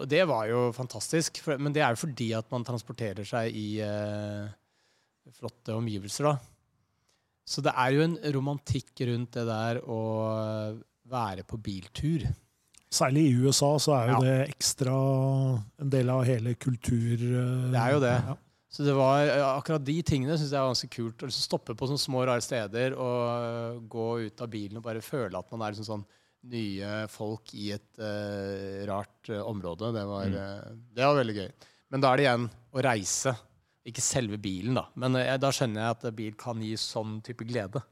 det var jo fantastisk. For, men det er jo fordi at man transporterer seg i uh, flotte omgivelser, da. Så det er jo en romantikk rundt det der å være på biltur. Særlig i USA så er jo Ja. det ekstra en del av hele kultur... eh, Det er jo det. Ja. Så det var eh, akkurat de tingene syns jeg var ganske kult. Å liksom stoppe på sånne små, rare steder og eh, gå ut av bilen og bare føle at man er liksom sånn nye folk i et uh, rart uh, område. Det var, eh, det var veldig gøy. Men da er det igjen å reise. Ikke selve bilen, da. Men da skjønner jeg at bil kan gi sånn type glede.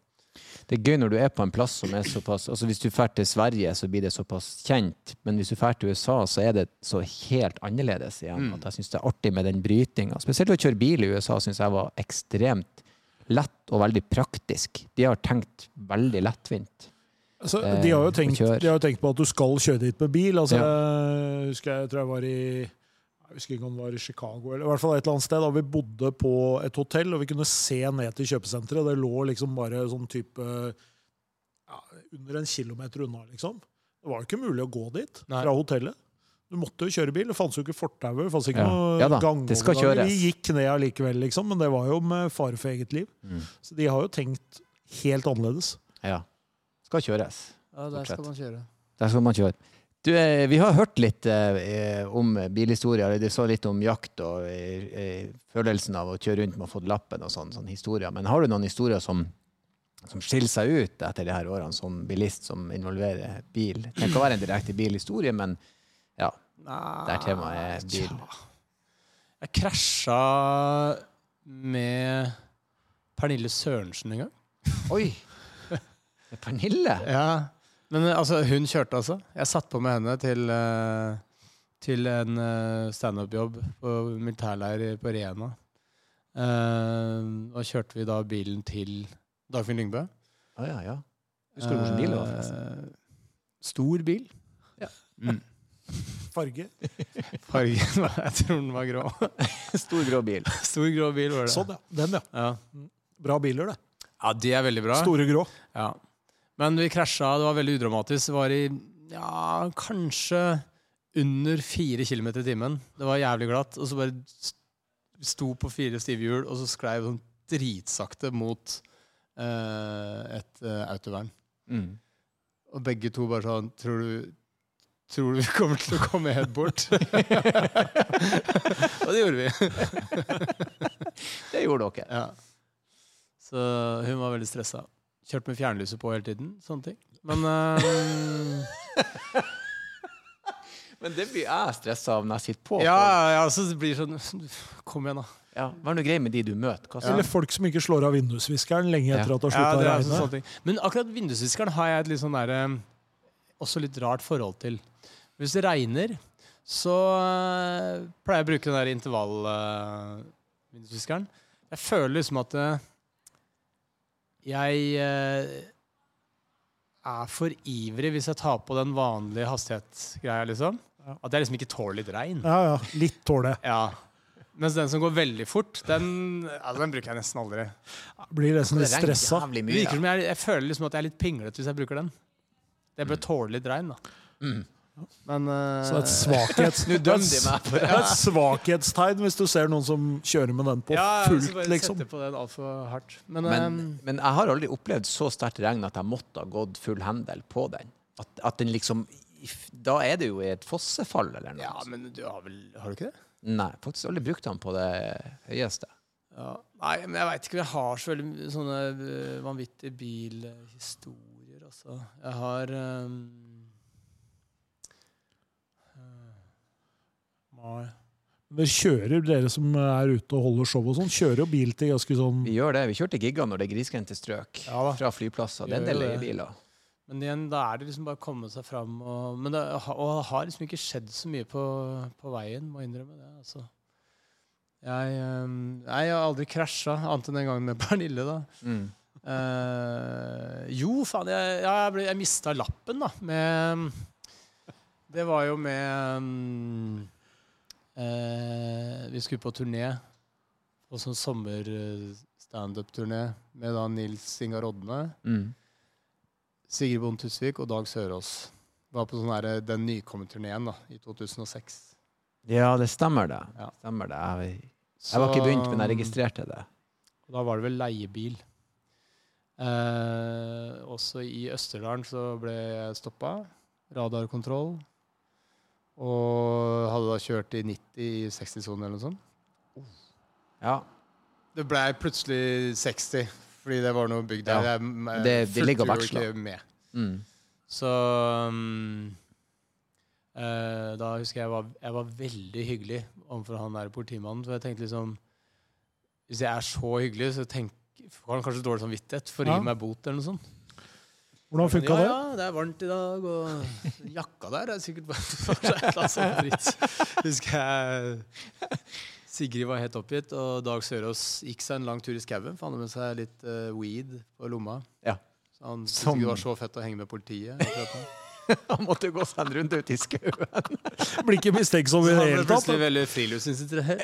Det er gøy når du er på en plass som er såpass altså Hvis du drar til Sverige, så blir det såpass kjent. Men hvis du drar til USA, så er det så helt annerledes igjen. Mm. At jeg syns det er artig med den brytinga. Spesielt å kjøre bil i USA syns jeg var ekstremt lett og veldig praktisk. De har tenkt veldig lettvint. Altså, Eh, de, har tenkt, de har jo tenkt på at du skal kjøre dit med bil. Altså, Ja. jeg husker jeg, tror jeg var i jeg husker ikke om det var i Chicago eller i hvert fall et eller annet sted. da Vi bodde på et hotell, og vi kunne se ned til kjøpesenteret. Det lå liksom bare sånn type ja, under en kilometer unna, liksom. Det var jo ikke mulig å gå dit Nei. fra hotellet. Du måtte jo kjøre bil. Det fantes jo ikke fortauer. Det fantes ikke Ja. noe Ja kjøres. Vi gikk ned allikevel, liksom, men det var jo med fare for eget liv. Mm. Så de har jo tenkt helt annerledes. Ja. Skal kjøres. Ja, der skal man kjøre. Der skal man kjøre. Du, eh, vi har hørt litt eh, om bilhistorier. Du sa litt om jakt og eh, eh, følelsen av å kjøre rundt med å få lappen og sånn, sånn historier. Men har du noen historier som, som skiller seg ut etter de her årene som bilist som involverer bil? Det kan være en direkte bilhistorie, men ja, der temaet er bil. Jeg krasja med Pernille Sørensen en gang. Oi! Med Pernille? Ja, men eh, altså, hun kjørte altså. Jeg satt på med henne til, eh, til en uh, standup-jobb på militærleir på Rena. Eh, og kjørte vi da bilen til Dagfinn Lyngbø. Ah, ja, ja. Husker du hvilken bil det var? forresten? Eh, Stor bil. Ja. [LAUGHS] Farge. [LAUGHS] Fargen [LAUGHS] var Jeg tror den var grå. Stor, grå bil. Stor grå bil var det. Sånn, ja. Den, ja. Ja. Bra biler, det. ja, de er veldig bra. Store grå. Ja. Men vi krasja, det var veldig udramatisk. Det var i ja, kanskje under fire kilometer i timen. Det var jævlig glatt. Og så bare sto på fire stive hjul, og så sklei vi sånn dritsakte mot eh, et eh, autovern. Mm. Og begge to bare sånn Tror du, tror du vi kommer til å komme helt bort? [LAUGHS] [LAUGHS] og det gjorde vi. Det gjorde dere. Ja. Så hun var veldig stressa. Kjørt med fjernlyset på hele tiden. Sånne ting. Men uh, [LAUGHS] Men det blir jeg stressa av når jeg sitter på. Ja, ja, så det blir sånn Kom igjen, da. Ja, Vær nå grei med de du møter. Hva så? Eller folk som ikke slår av vindusviskeren lenge etter Ja. at det har Ja, slutta ja, å altså regne. Men akkurat vindusviskeren har jeg et litt sånn der, Også litt rart forhold til. Hvis det regner, så øh, pleier jeg å bruke den der intervall-vindusviskeren. jeg føler liksom at jeg øh, er for ivrig hvis jeg tar på den vanlige hastighetsgreia, liksom. Ja. At jeg liksom ikke tåler litt regn. Ja, ja. Litt tåler jeg. Ja. Mens den som går veldig fort, den, altså, den bruker jeg nesten aldri. Blir nesten litt stressa. Det mye. ja. jeg, jeg føler liksom at jeg er litt pinglete hvis jeg bruker den. Jeg bør tåle litt regn, da. Mm. Men uh, Så [LAUGHS] det er et svakhets... Er et svakhetstegn hvis du ser noen som kjører med den på ja, fullt, bare liksom. på den altfor hardt. Men, Men, eh, men jeg har aldri opplevd så sterkt regn at jeg måtte ha gått full hendel på den. At, at den liksom Da er det jo i et fossefall eller noe. ja, men du har vel Har du ikke det? Nei, faktisk aldri brukt den på det høyeste. Ja. Nei, men jeg veit ikke. Jeg har så veldig sånne eh, vanvittige bilhistorier, altså. Jeg har um, Nei. Dere kjører, dere som er ute og holder show og sånn, kjører jo bil til ganske sånn Vi gjør det. Vi kjørte gigger når det er grisgrendte strøk. Ja. Fra flyplasser. Det er en del leiebiler. Men igjen, da er det liksom bare å komme seg fram. Og, men det og det har liksom ikke skjedd så mye på, på veien, må jeg innrømme det. altså. Jeg, ehm, jeg har aldri krasja, annet enn en gang med Pernille. da. Mm. Uh, jo, faen, jeg, jeg, ble- jeg mista lappen, da. Med Det var jo med mm, eh, Vi skulle på turné. På sånn sommer-standup-turné med da Nils Ingar Odne, Mm. Sigrid Bonde Tusvik og Dag Sørås var på sånn her, den nykommerturneen da, i 2006. Ja, det stemmer det. Ja. Stemmer det. Jeg, jeg var ikke begynt, men jeg registrerte det. Da var det vel leiebil. Eh, også i Østerdalen så ble jeg stoppa. Radarkontroll. Og hadde da kjørt i 90 i 60-sonen eller noe sånt. Ja. Det ble plutselig 60, fordi det var noe bygd der. Ja. Jeg, Det- ligger og veksler. Mm. Så um, uh, Da husker jeg jeg var, jeg var veldig hyggelig overfor han der politimannen. For jeg tenkte liksom Hvis jeg er så hyggelig, så tenk, får han kanskje dårlig samvittighet for å Ja. gi meg bot eller noe sånt. Hvordan funka ja, det? Ja, det er varmt i dag, og jakka der er sikkert bare [LAUGHS] sånn dritt. Husker jeg Sigrid var helt oppgitt, og Dag Sørås gikk seg en lang tur i skauen. for Han hadde med seg litt uh, weed på lomma. Ja. Så han syntes Som- det var så fett å henge med politiet. [LAUGHS] Han måtte gå seg en runde ut i skauen. [LAUGHS] Blir ikke mistenksom i Så tatt. han ble hele plutselig veldig friluftsinteressert.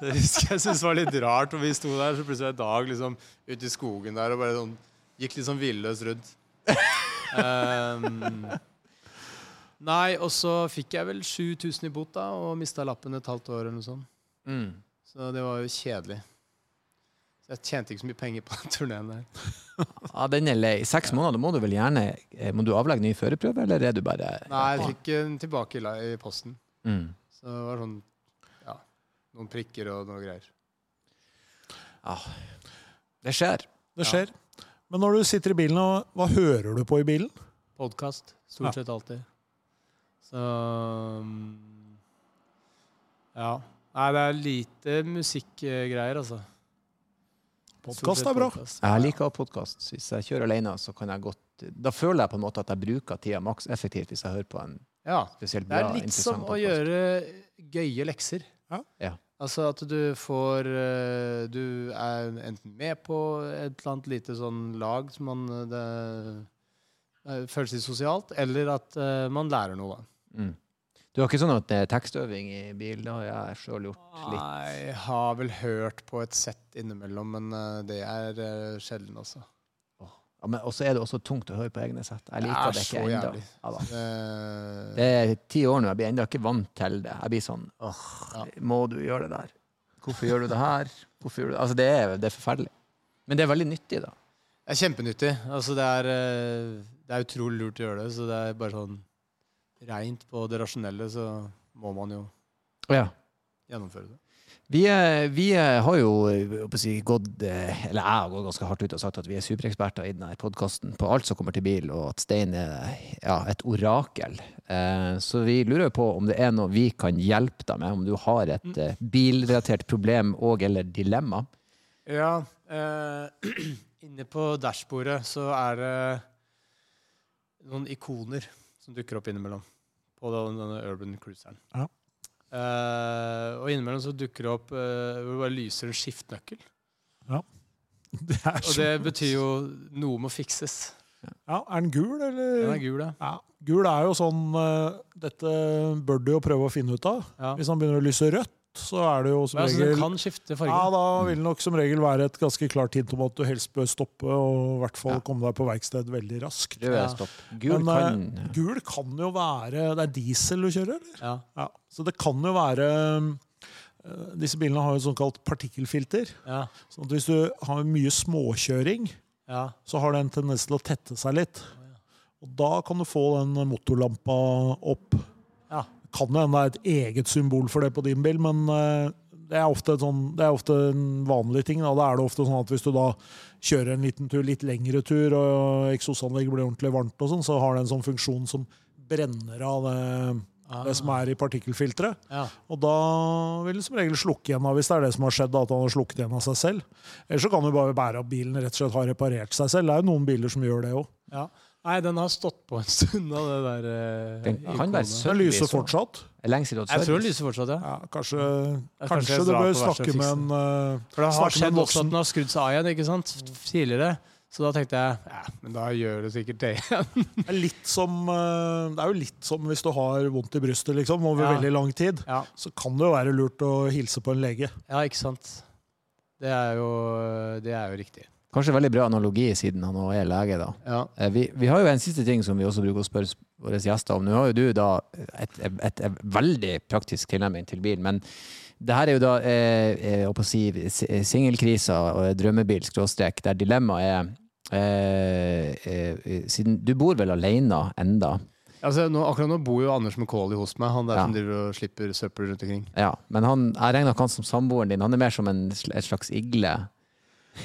Det husker jeg syntes var litt rart. Og vi sto der så plutselig en dag liksom ute i skogen der og bare sånn gikk litt sånn villøs rundt. Um, nei, og så fikk jeg vel 7000 i bot da og mista lappen et halvt år eller noe sånt. Mm. Så det var jo kjedelig. Så jeg tjente ikke så mye penger på den turneen der. Ja, den er lei. Seks måneder, må du vel gjerne eh, Må du avlegge ny førerprøve, eller er du bare Nei, jeg fikk den tilbake i, posten. Mm. Så det var sånn noen prikker og noe greier. Ja. Det skjer. Det skjer. Men når du sitter i bilen, og hva hører du på i bilen? Podkast. Stort Ja. sett alltid. Så um, Ja. Nei, det er lite musikkgreier, altså. Podkast er bra. podcast. Jeg liker podkast. Hvis jeg kjører alene, så kan jeg godt Da føler jeg på en måte at jeg bruker tida maks effektivt hvis jeg hører på en Ja. spesielt Det er litt som å gjøre gøye lekser. Ja. Ja. Altså at du får eh, Du er enten med på et eller annet lite sånn lag som man eh, det, det føles litt sosialt, eller at eh, man lærer noe. Mm. Du har ikke sånn at det er tekstøving i bil? Har jeg sjøl gjort litt. Nei, jeg har vel hørt på et sett innimellom, men eh, det er sjelden, altså. Ja, men også er det også tungt å høre på egne sett. Jeg liker er det ikke ennå. Ja. Eh, Det er ti år nå, jeg blir ennå ikke vant til det. Jeg blir sånn åh, Ja. må du gjøre det der? Hvorfor gjør du det her? Hvorfor gjør du det? Altså, det er, det er forferdelig. Men det er veldig nyttig, da. Det er kjempenyttig. Altså, det er, eh, det er utrolig lurt å gjøre det, så det er bare sånn Reint på det rasjonelle, så må man jo Ja. gjennomføre det. Vi, eh, vi eh, har jo eh, si, gått Eller jeg har gått ganske hardt ut og sagt at vi er supereksperter i denne podkasten på alt som kommer til bil, og at Stein er ja, et orakel. Eh, så vi lurer på om det er noe vi kan hjelpe deg med, om du har et bilrelatert problem og eller dilemma. Ja, eh, [CLEARS THROAT] inne på dashbordet så er det noen ikoner som dukker opp innimellom på denne Urban Cruiseren. Ja. Eh, og innimellom så dukker det opp uh, hvor det bare lyser en skiftnøkkel. [LAUGHS] Det er, Og det betyr jo noe må fikses. ja, er den gul, eller? Den er gul, ja. Ja, gul er jo sånn uh, Dette bør du jo prøve å finne ut av. Ja. Hvis han begynner å lyse rødt, så er det jo som Men, altså, den regel kan skifte farge. ja, Da vil det nok som regel være et ganske klart hint om at du helst bør stoppe og i hvert fall Ja. komme deg på verksted veldig raskt. Ja. Gul Men, eh, kan Gul kan jo være Det er diesel du kjører, eller? Ja. Ja. Så det kan jo være eh, Disse bilene har jo et såkalt partikkelfilter. Ja. sånn at hvis du har mye småkjøring, ja. så har det en tendens til å tette seg litt. Og da kan du få den motorlampa opp. Kan jo hende det er et eget symbol for det på din bil, men eh, det er sånn, det er ofte en vanlig ting. Da. da er det ofte sånn at hvis du da kjører en liten tur, litt lengre tur, og eksosanlegget blir ordentlig varmt, og sånn, så har det en sånn funksjon som brenner av det, det som er i partikkelfilteret. Ja. Og da vil det som regel slukke igjen, hvis det er det som har skjedd, da, at han har slukket igjen av seg selv. Ellers så kan du bare bære at bilen rett og slett har reparert seg selv. Det er jo noen biler som gjør det òg. ja. Nei, den har stått på en stund, da, det der eh, Den kan ikonet. være Den Service lyser fortsatt. Lenge siden du har Jeg tror den lyser fortsatt, ja. Ja, kanskje, kanskje kanskje jeg du drar bør på og snakke med en uh, For det har Snakke med skjedd en også voksen. at den har skrudd seg av igjen, ikke sant? Tidligere. Så da tenkte jeg ja, men da gjør det sikkert det igjen. [LAUGHS] Det er, litt som, eh, det er jo litt som hvis du har vondt i brystet liksom, over Ja. veldig lang tid. Ja, Så kan det jo være lurt å hilse på en lege. ja ikke sant. Det er jo, det er jo riktig. Kanskje veldig bra analogi, siden han også er lege, da. Ja. Eh, Vi, vi har jo en siste ting som vi også bruker å spørre våre gjester om. Nå har jo du da et, et, et veldig praktisk tilnærming til bil, men det her er jo da eh, eh, si, s- singelkrisa og drømmebil, skråstrek, der dilemmaet er eh, eh, Siden du bor vel alene enda, Altså, nå, akkurat nå bor jo Anders McCauley hos meg, han der Ja. som driver og slipper søppel rundt omkring. ja, men han, jeg regner ikke han som samboeren din. Han er mer som en, et slags igle.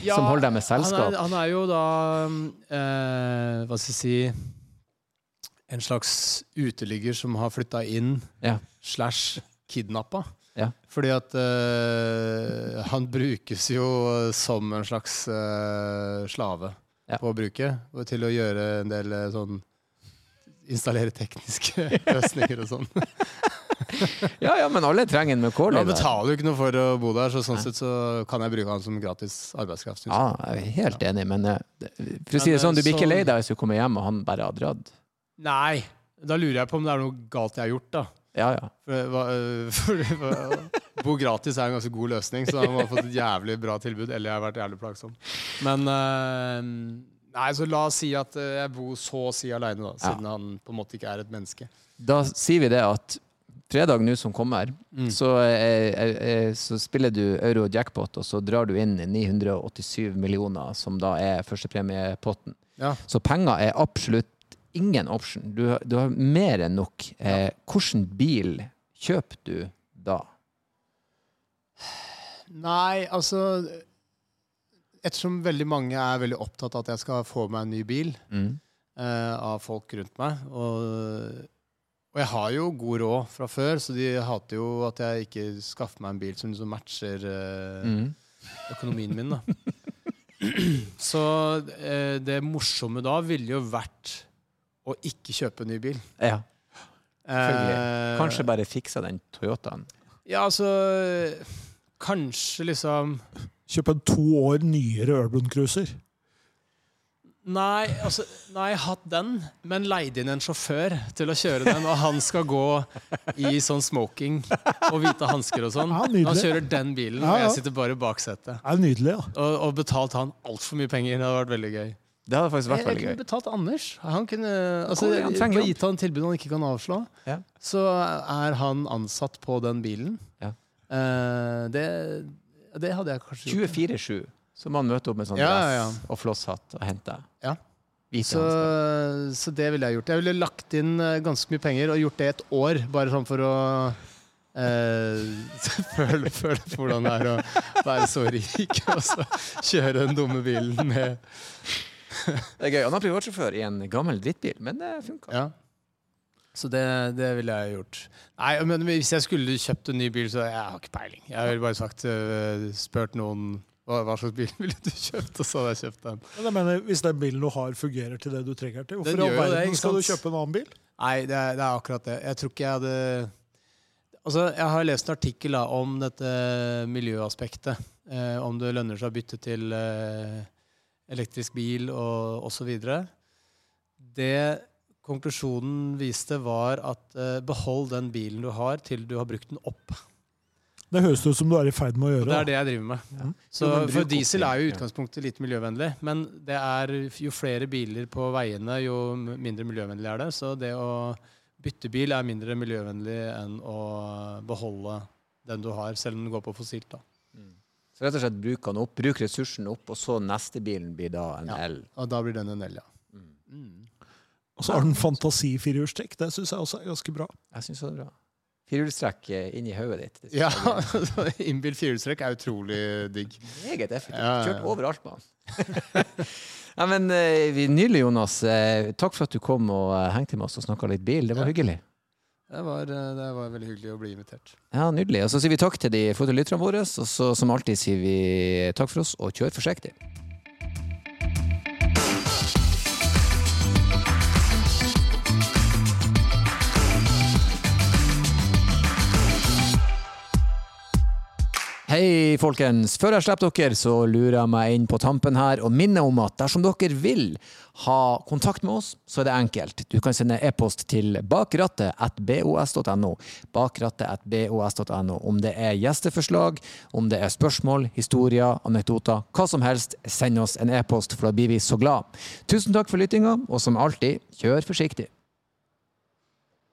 Som holder deg med selskap. Han er, han er jo da eh, Hva skal jeg si En slags uteligger som har flytta inn Ja. slash kidnappa. Ja. Fordi at eh, han brukes jo som en slags eh, slave Ja. på å bruke. og Til å gjøre en del eh, sånn Installere tekniske [LAUGHS] løsninger og sånn. [LAUGHS] Ja, ja, men alle trenger en Macaulay. Han betaler jo ikke noe for å bo der, så sånn sett så kan jeg bruke han som gratis arbeidskraft. Ja, jeg er helt enig, men eh, for å si det sånn, du blir ikke lei deg hvis du kommer hjem og han bare har dratt. Nei, da lurer jeg på om det er noe galt jeg har gjort, da. Ja, ja. For, øh, [LAUGHS] for, for, bo gratis er en ganske god løsning, så han har fått et jævlig bra tilbud. Eller jeg har vært jævlig plagsom. Men Nei, så la oss si at jeg bor så å si aleine, da. Siden han på en måte ikke er et menneske. Da sier vi det at fredag nå som kommer, så, eh, eh, så spiller du euro jackpot, og så drar du inn 987 millioner, som da er førstepremiepotten. Ja. Så penger er absolutt ingen option. Du, du har mer enn nok. Eh, Hvilken bil kjøper du da? Nei, altså Ettersom veldig mange er veldig opptatt av at jeg skal få meg en ny bil Mm. eh, av folk rundt meg, og, og jeg har jo god råd fra før, så de hater jo at jeg ikke skaffer meg en bil som liksom matcher eh, Mm. økonomien min. da. [CLEARS THROAT] Så eh, det morsomme da ville jo vært å ikke kjøpe en ny bil. Ja. Eh, Kanskje bare fikse den Toyotaen. Ja, altså Kanskje liksom Kjøpe en to år nyere Urban Cruiser. Nei, altså, nei, jeg hatt den, men leid inn en sjåfør til å kjøre den. Og han skal gå i sånn smoking og hvite hansker og sånn. Ja, nydelig. han kjører den bilen, Ja, og jeg sitter bare i baksetet. Det er nydelig, ja. Og, og betalt han altfor mye penger. Det hadde vært veldig gøy. Det hadde faktisk Jeg, vært jeg veldig kunne betalt Anders. Han kunne altså, Hvor- han trenger gitt han tilbud han ikke kan avslå. Ja. Så er han ansatt på den bilen. Ja. Uh, det, det hadde jeg kanskje gjort. 24-7. Så må han møte opp med sånn Ja, dress ja, ja. og flosshatt og hente. Ja. Så, så det ville jeg gjort. Jeg ville lagt inn eh, ganske mye penger og gjort det et år, bare sånn for å eh, [LAUGHS] føle, føle hvordan det er å være så rik [LAUGHS] og så kjøre den dumme bilen med [LAUGHS] Det er gøy. Han er privatsjåfør i en gammel drittbil, men det funka. Ja. Så det, det ville jeg gjort. Nei, men Hvis jeg skulle kjøpt en ny bil, så jeg har ikke peiling. Jeg ville bare sagt, eh, spurt noen hva, hva slags bil ville du kjøpt, og så hadde jeg kjøpt den. Men jeg mener, Hvis den bilen du har, fungerer til det du trenger til, hvorfor i all verden skal du kjøpe en annen bil? Nei, det er, det er akkurat det. Jeg tror ikke jeg hadde Altså, Jeg har lest en artikkel da, om dette miljøaspektet. Eh, om det lønner seg å bytte til eh, elektrisk bil og osv. Det konklusjonen viste, var at eh, behold den bilen du har, til du har brukt den opp. Det høres ut som du er i ferd med å Og gjøre. det er det jeg driver med. Så, men bruk for diesel er jo i utgangspunktet litt miljøvennlig, men det er jo flere biler på veiene, jo mindre miljøvennlig er det. Så det å bytte bil er mindre miljøvennlig enn å beholde den du har, selv om den går på fossilt. da. Så rett og slett bruk den opp, bruk ressursen opp, og så neste bilen blir da en Ja. L. Og da blir den en L, ja. Og så har den fantasi firehjulstrekk. Det syns jeg også er ganske bra. Jeg synes det er bra. Firehjulstrekk inni inn i hodet ditt. Ja. [LAUGHS] Innbilt firehjulstrekk er utrolig digg. Meget effektivt. Kjørt overalt med han. [LAUGHS] ja, men eh, Nydelig, Jonas. Eh, Takk for at du kom og eh, hengte med oss og snakka litt bil. Det var Ja. hyggelig. Det var, eh, det var veldig hyggelig å bli invitert. Ja, Nydelig. Og så sier vi takk til de fotolytterne våre, og så som alltid sier vi takk for oss, og kjør forsiktig. Hei, folkens. Før jeg slipper dere, så lurer jeg meg inn på tampen her og minner om at dersom dere vil ha kontakt med oss, så er det enkelt. Du kan sende e-post til bakrattet.bos.no. Bakrattet.bos.no. Om det er gjesteforslag, om det er spørsmål, historier, anekdoter, hva som helst, send oss en e-post, for da blir vi så glad. Tusen takk for lyttinga, og som alltid, kjør forsiktig.